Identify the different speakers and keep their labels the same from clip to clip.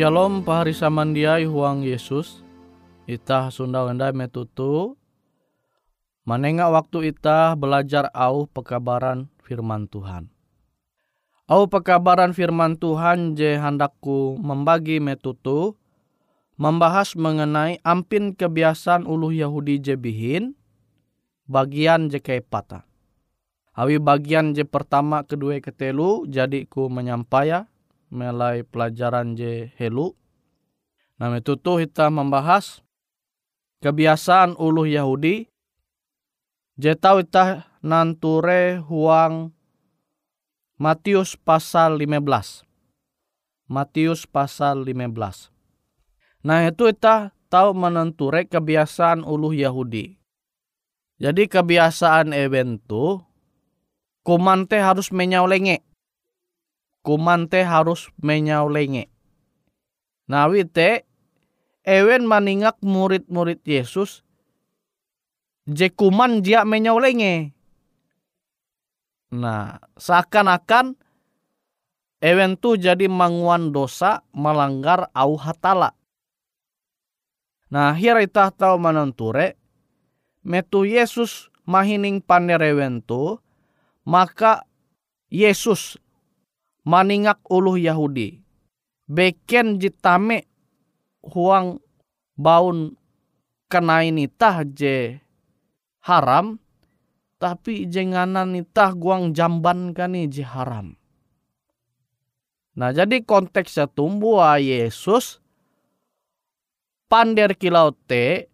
Speaker 1: Shalom pahari samandiai huang Yesus. Itah sunda wenda metutu. Manenga waktu itah belajar au pekabaran firman Tuhan. Au pekabaran firman Tuhan je handakku membagi metutu. Membahas mengenai ampin kebiasaan ulu Yahudi je bihin. Bagian je keepata. Awi bagian je pertama kedua ketelu jadi ku menyampaikan melai pelajaran je helu. Nah itu tuh kita membahas kebiasaan ulu Yahudi. Je tahu kita nanture huang Matius pasal 15. Matius pasal 15. Nah itu kita tahu menenture kebiasaan ulu Yahudi. Jadi kebiasaan eventu kumante harus menyaulenge kuman teh harus menyaulenge. Nawi te ewen maningak murid-murid Yesus jekuman dia menyolenge. Nah, seakan-akan ewen tu jadi manguan dosa melanggar au hatala. Nah, hira itah tahu manenture metu Yesus mahining panerewen tu maka Yesus maningak uluh Yahudi. Beken jitame huang baun kenain itah je haram tapi jenganan itah guang jamban kani je haram. Nah jadi konteksnya tumbuh Yesus pander kilau te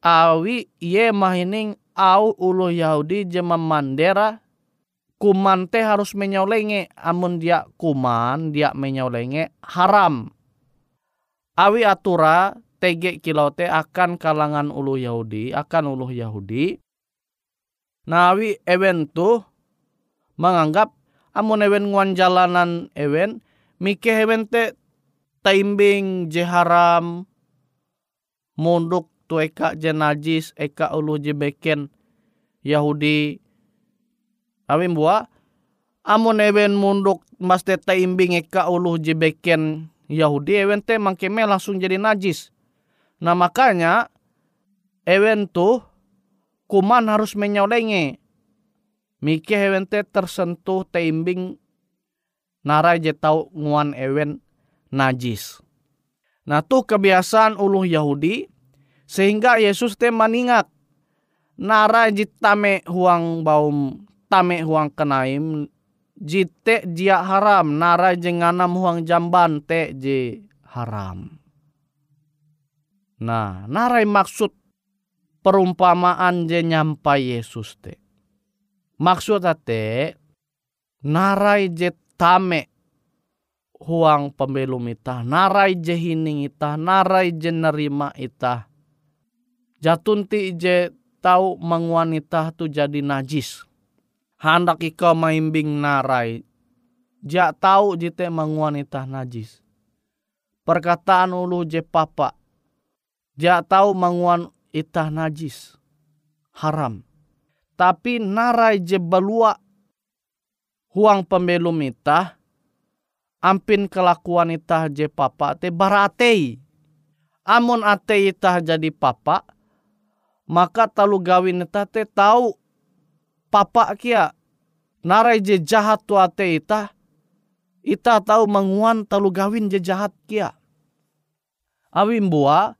Speaker 1: awi ye mahining au ulu Yahudi je mandera kuman te harus menyolenge amun dia kuman dia menyolenge haram. Awi atura tege kilau te akan kalangan ulu Yahudi akan ulu Yahudi. Nah awi ewen tu menganggap amun ewen nguan jalanan ewen mike ewen te taimbing je haram munduk tu eka je najis eka ulu je beken Yahudi awim bua amun ewen munduk mas te taimbing eka ulu je beken Yahudi ewen te mangkeme langsung jadi najis. Nah makanya ewen tu kuman harus menyolenge. Mike ewen te tersentuh teimbing narai je tau nguan ewen najis. Nah tuh kebiasaan uluh Yahudi sehingga Yesus te maningat nara jitame huang baum tame huang kenaim jite jia haram nara jenganam huang jamban te je haram. Nah, narai maksud perumpamaan je nyampai Yesus te. Maksud te narai je tame huang pembelum ita, narai je hining ita, narai je nerima ita. Jatunti je tahu mengwanita tu jadi najis. Handak ika maimbing narai. Ja tahu jite mengwanita najis. Perkataan ulu je papa. Ja tahu menguan itah najis. Haram. Tapi narai je balua huang pembelum itah ampin kelakuan itah je papa te baratei. Amun ate itah jadi papa, maka talu gawin te tahu papa kia narai je jahat tu ate itah, itah tahu menguan talu gawin je jahat kia. Awi mbua,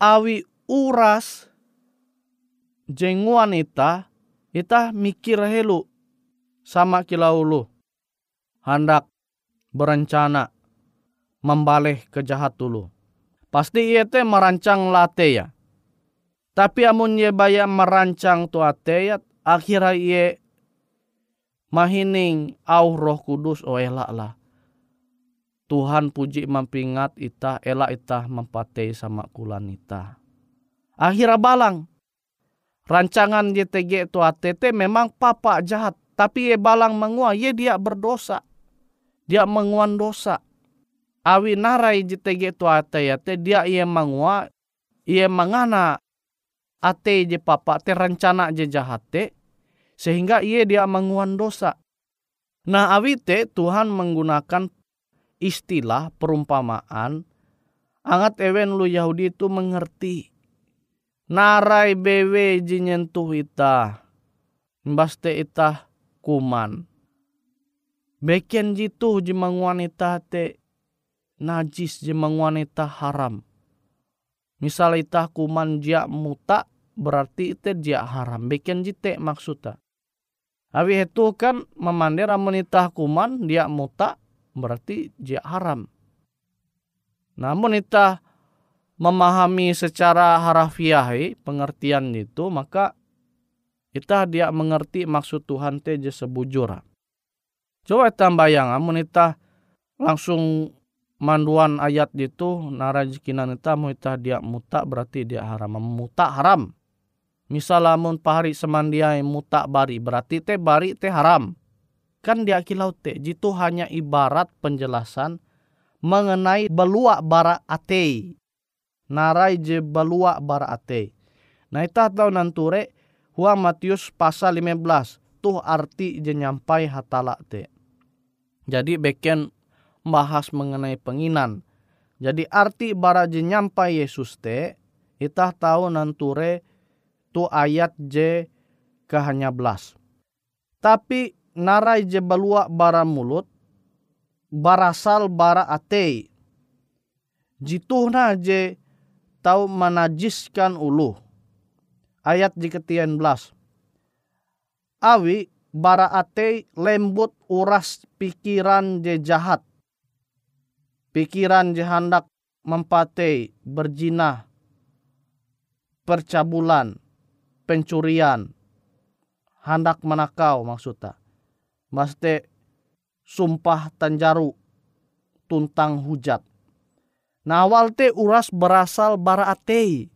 Speaker 1: awi uras jenguan itah, itah mikir helu sama kilaulu hendak berencana membaleh ke jahat dulu. Pasti ia te merancang late ya. Tapi amun ye baya merancang tu ate ya, akhirnya ye mahining au roh kudus o oh elak lah. Tuhan puji mampingat ita, elak ita mempatei sama kulan ita. Akhirnya balang. Rancangan JTG tu ATT memang papa jahat. Tapi ye balang mengua, ye dia berdosa dia menguan dosa. Awi narai jitege tu ate ya dia ia mangua ia mangana ate je papa te rencana je jahat te sehingga ia dia menguan dosa. Nah awi te Tuhan menggunakan istilah perumpamaan angat ewen lu Yahudi itu mengerti. Narai bewe jinyentuh ita. Mbaste ita kuman Beken jitu jemang wanita te najis jemang wanita haram. Misal ita kuman dia muta berarti itu dia haram. Beken jite maksudnya. Abi itu kan memandir amunita kuman dia muta berarti dia haram. Namun ita memahami secara harafiah pengertian itu maka kita dia mengerti maksud Tuhan te je sebujur. Coba tambah yang amun ita langsung manduan ayat itu narajikinan ita mau ita dia muta berarti dia haram. Muta haram. Misal amun pahari semandiai muta bari berarti teh bari teh haram. Kan dia kilau teh jitu hanya ibarat penjelasan mengenai belua bara atei. narai je balua bara ate. Nah ita tahu nanture huang Matius pasal 15 tuh arti je nyampai hatala te. Jadi beken bahas mengenai penginan. Jadi arti bara je nyampai Yesus te itah tahu nanture tu ayat je hanya belas. Tapi narai je balua bara mulut barasal bara ate. Jituhna je tahu menajiskan ulu. Ayat di ketian belas. Awi bara ate lembut uras pikiran je jahat. Pikiran je hendak mempate berjinah, percabulan, pencurian, hendak menakau maksudnya. Maste sumpah tanjaru tuntang hujat Nah awal te uras berasal bara ate.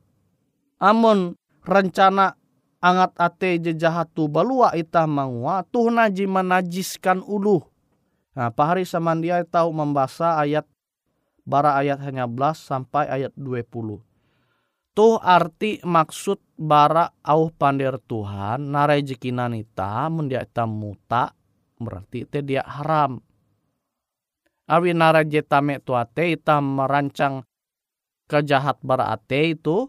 Speaker 1: Amun rencana angat ate jejahat tu balua ita mangwa tuh naji menajiskan ulu. Nah pahari samandia tahu membaca ayat bara ayat hanya belas sampai ayat 20. Tuh arti maksud bara au pandir Tuhan narai jekinan ita mendia ita muta berarti itu dia haram. Awi narajetame tuate ita merancang kejahat berate itu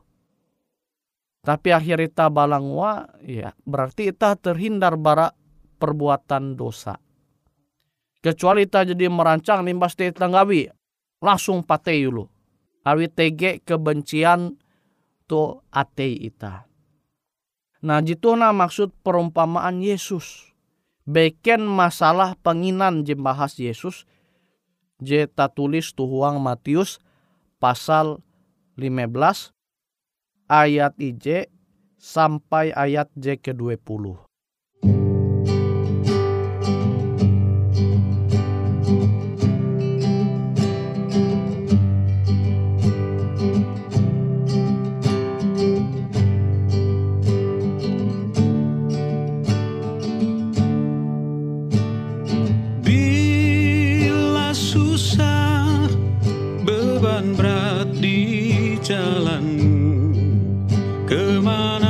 Speaker 1: tapi akhir ita balangwa ya berarti ita terhindar bara perbuatan dosa. Kecuali ita jadi merancang nimbas te tanggawi langsung pate yulu awi tege kebencian tu ate ita nah jitu na maksud perumpamaan Yesus beken masalah penginan jembahas Yesus je tulis tuhuang Matius pasal 15 ayat IJ sampai ayat J ke-20. que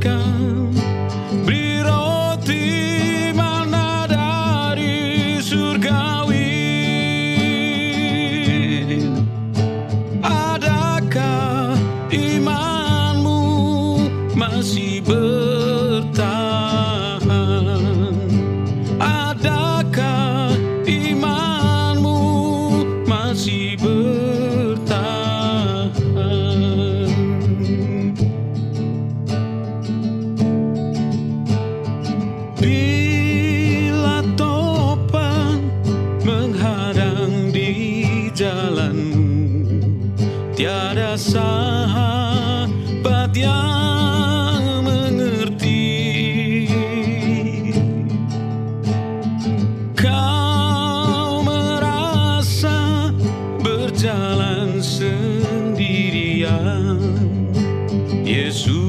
Speaker 1: come.
Speaker 2: Yang api hangatkan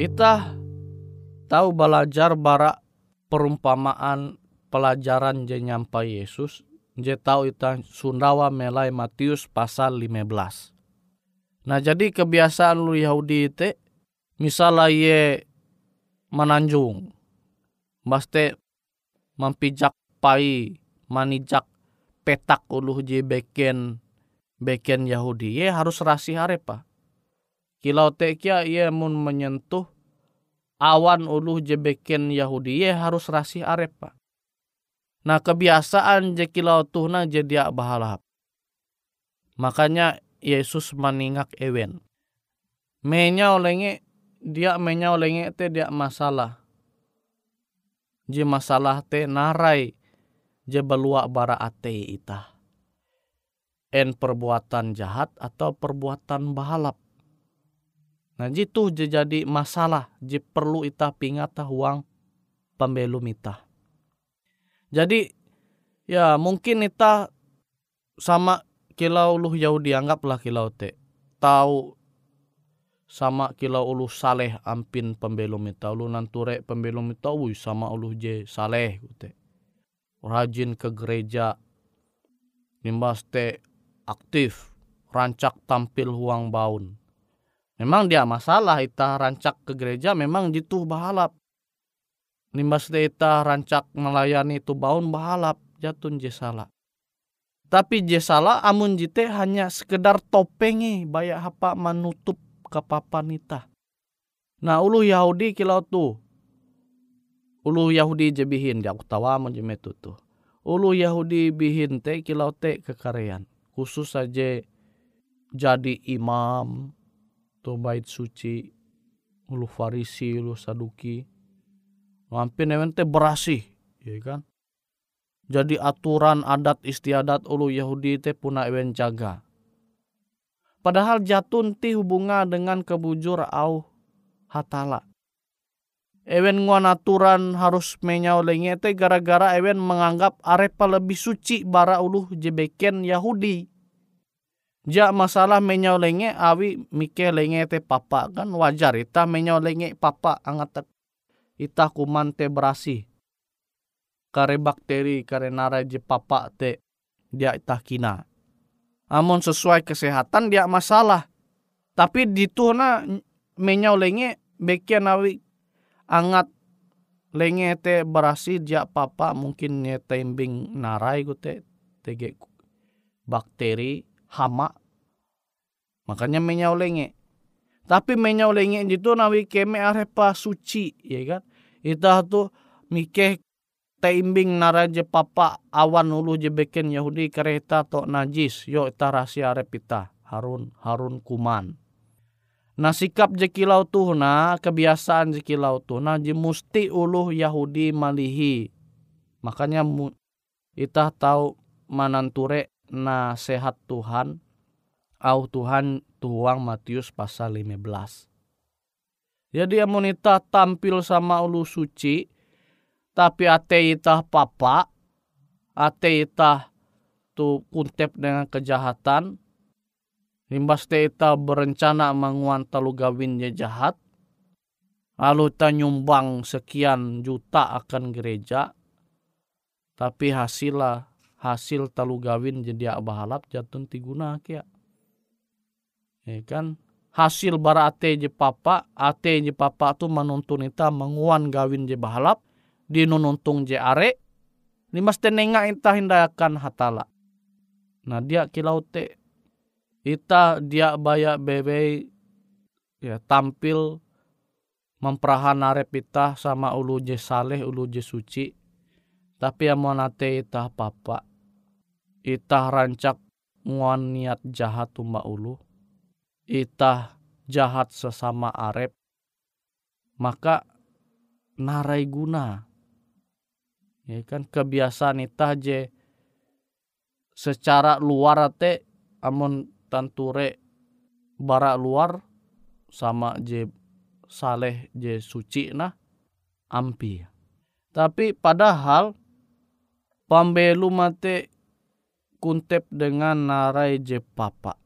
Speaker 1: ita tahu belajar bara perumpamaan pelajaran je nyampai Yesus je tahu ita Sundawa melai Matius pasal 15. Nah jadi kebiasaan lu Yahudi itu misalnya ye menanjung Baste mampijak pai manijak petak uluh je beken beken Yahudi ye harus rasih arepa kilau tekia ye mun menyentuh awan uluh je beken Yahudi. Ye harus rasih arepa nah kebiasaan je kilau tuhna je dia bahalap. Makanya Yesus meningak ewen. Menya olenge dia menya olenge te dia masalah. Je masalah te narai je belua bara ate ita. En perbuatan jahat atau perbuatan bahalap. Nah jitu jadi masalah je perlu ita pingata uang pembelum ita. Jadi ya mungkin ita sama kilau luh jauh dianggaplah kilau te. Tahu sama kila ulu saleh ampin pembelum ita ulu nanture pembelum ita ui sama ulu je saleh ute rajin ke gereja nimbas te aktif rancak tampil huang baun memang dia masalah ita rancak ke gereja memang jitu bahalap nimbas te ita rancak melayani itu baun bahalap jatun je salah tapi je salah amun jite hanya sekedar topengi bayak hapa menutup kapapanita. Nah ulu Yahudi kilau tu. Ulu Yahudi je bihin dia tawa mo je metu tu. Ulu Yahudi bihin te kilau te kekarean. Khusus saja jadi imam tu bait suci ulu farisi ulu saduki ngampin ewen te berasih ya kan jadi aturan adat istiadat ulu Yahudi te puna ewen jaga Padahal jatun ti hubunga dengan kebujur au hatala. Ewen nguan aturan harus menyau lengete gara-gara ewen menganggap arepa lebih suci bara uluh jebeken Yahudi. Ja masalah menyau lenge awi mike lenge te papa. Kan wajar ita menyau lenge papa angat ita kuman te berasi. Kare bakteri kare nara je papa te dia ita kina. Amun sesuai kesehatan dia masalah. Tapi di na menyau lenge bekian awi angat lenge te berasi dia papa mungkin ne tembing narai te tege bakteri hama makanya menyau lenge. Tapi menyau lenge itu nawi keme arepa suci ya kan? Itu tuh mikeh taimbing naraje papa awan ulu je beken Yahudi kereta to najis yo ita rahasia repita harun harun kuman. Nah sikap je kilau tuh na kebiasaan je kilau tuh na je musti ulu Yahudi malihi. Makanya mu, ita tahu mananture na sehat Tuhan au Tuhan tuang Matius pasal 15 jadi amunita tampil sama ulu suci tapi ate itah papa, ate itah tu kuntep dengan kejahatan, limbas te ita berencana menguan talu gawin je jahat, lalu ta nyumbang sekian juta akan gereja, tapi hasil hasil talu gawin jadi bahalap jatun tiguna kia. Ya kan? Hasil bara ate je papa, ate je papa tu menuntun ita menguan gawin je bahalap, di nununtung je are limas tenenga ita hindakan hatala. Nah dia kilau te ita dia baya bebe ya tampil memperahan arep ita sama ulu je saleh ulu je suci tapi yang mau nate ita papa. Ita rancak nguan niat jahat tumba ulu ita jahat sesama arep maka narai guna. Ya kan kebiasaan ita je secara luar te amun tanture bara luar sama je saleh je suci nah ampi. Tapi padahal pambelu mate kuntep dengan narai je papa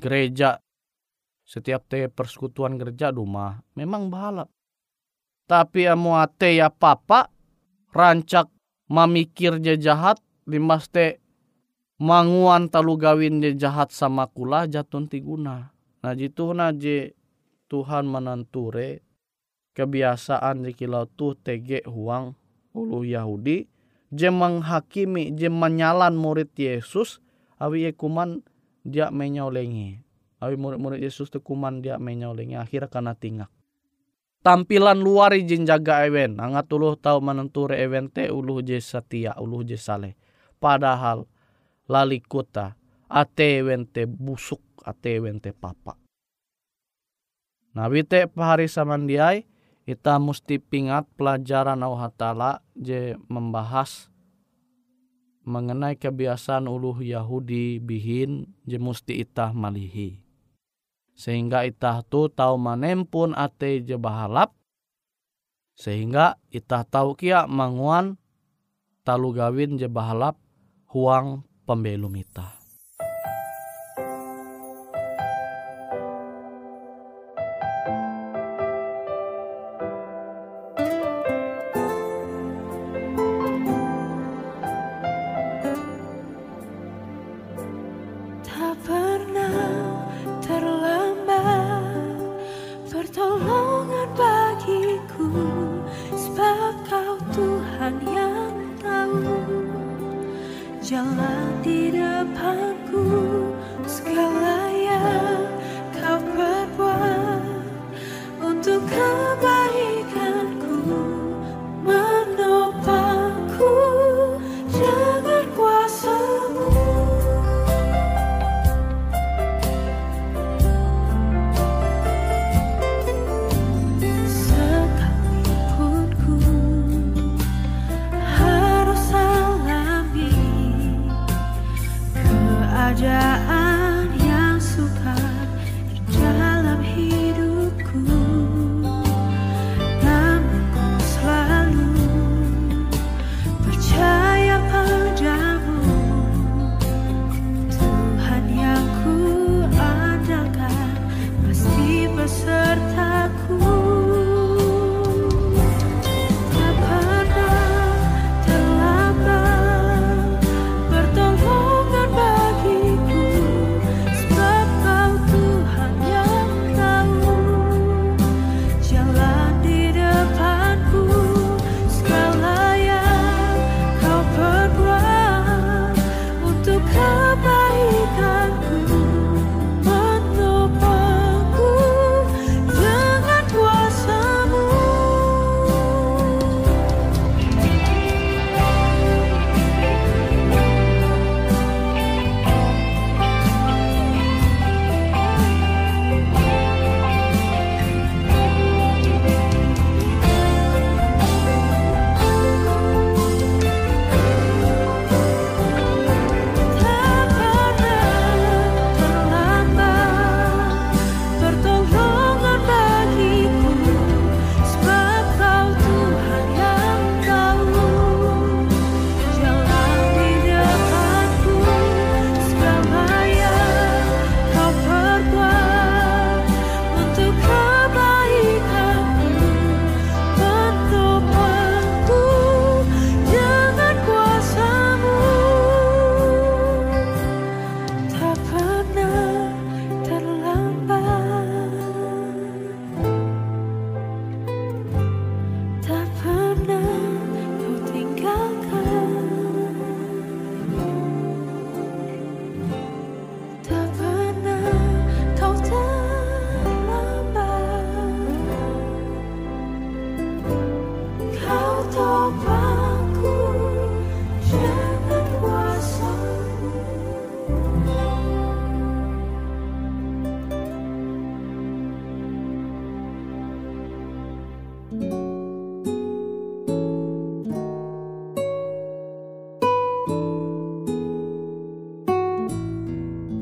Speaker 1: gereja.
Speaker 3: Setiap te persekutuan gereja rumah memang bahalap tapi amu ate ya papa rancak mamikir je jahat limas te manguan talu gawin je jahat sama kula jatun tiguna nah jitu na je Tuhan menanture kebiasaan di kilau tu tege huang ulu Yahudi je menghakimi je menyalan murid Yesus awi kuman dia menyolengi awi murid-murid Yesus tu kuman dia menyolengi akhir karena tinggal tampilan luar izin jaga ewen. Angat uluh tahu menenture ewen te uluh je setia uluh je saleh. Padahal lali kota ate ewen te busuk ate ewen te papa. Nabi te pahari samandiai kita mesti pingat pelajaran Allah Ta'ala je membahas mengenai kebiasaan uluh Yahudi bihin je musti itah malihi. Sehingga itah tu tahu manempun ate je bahalap sehingga itah tahu kia manguan talu gawin je bahalap huang pembelum itah.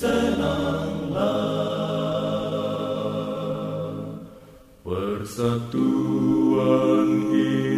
Speaker 4: senanglah persatuan ini.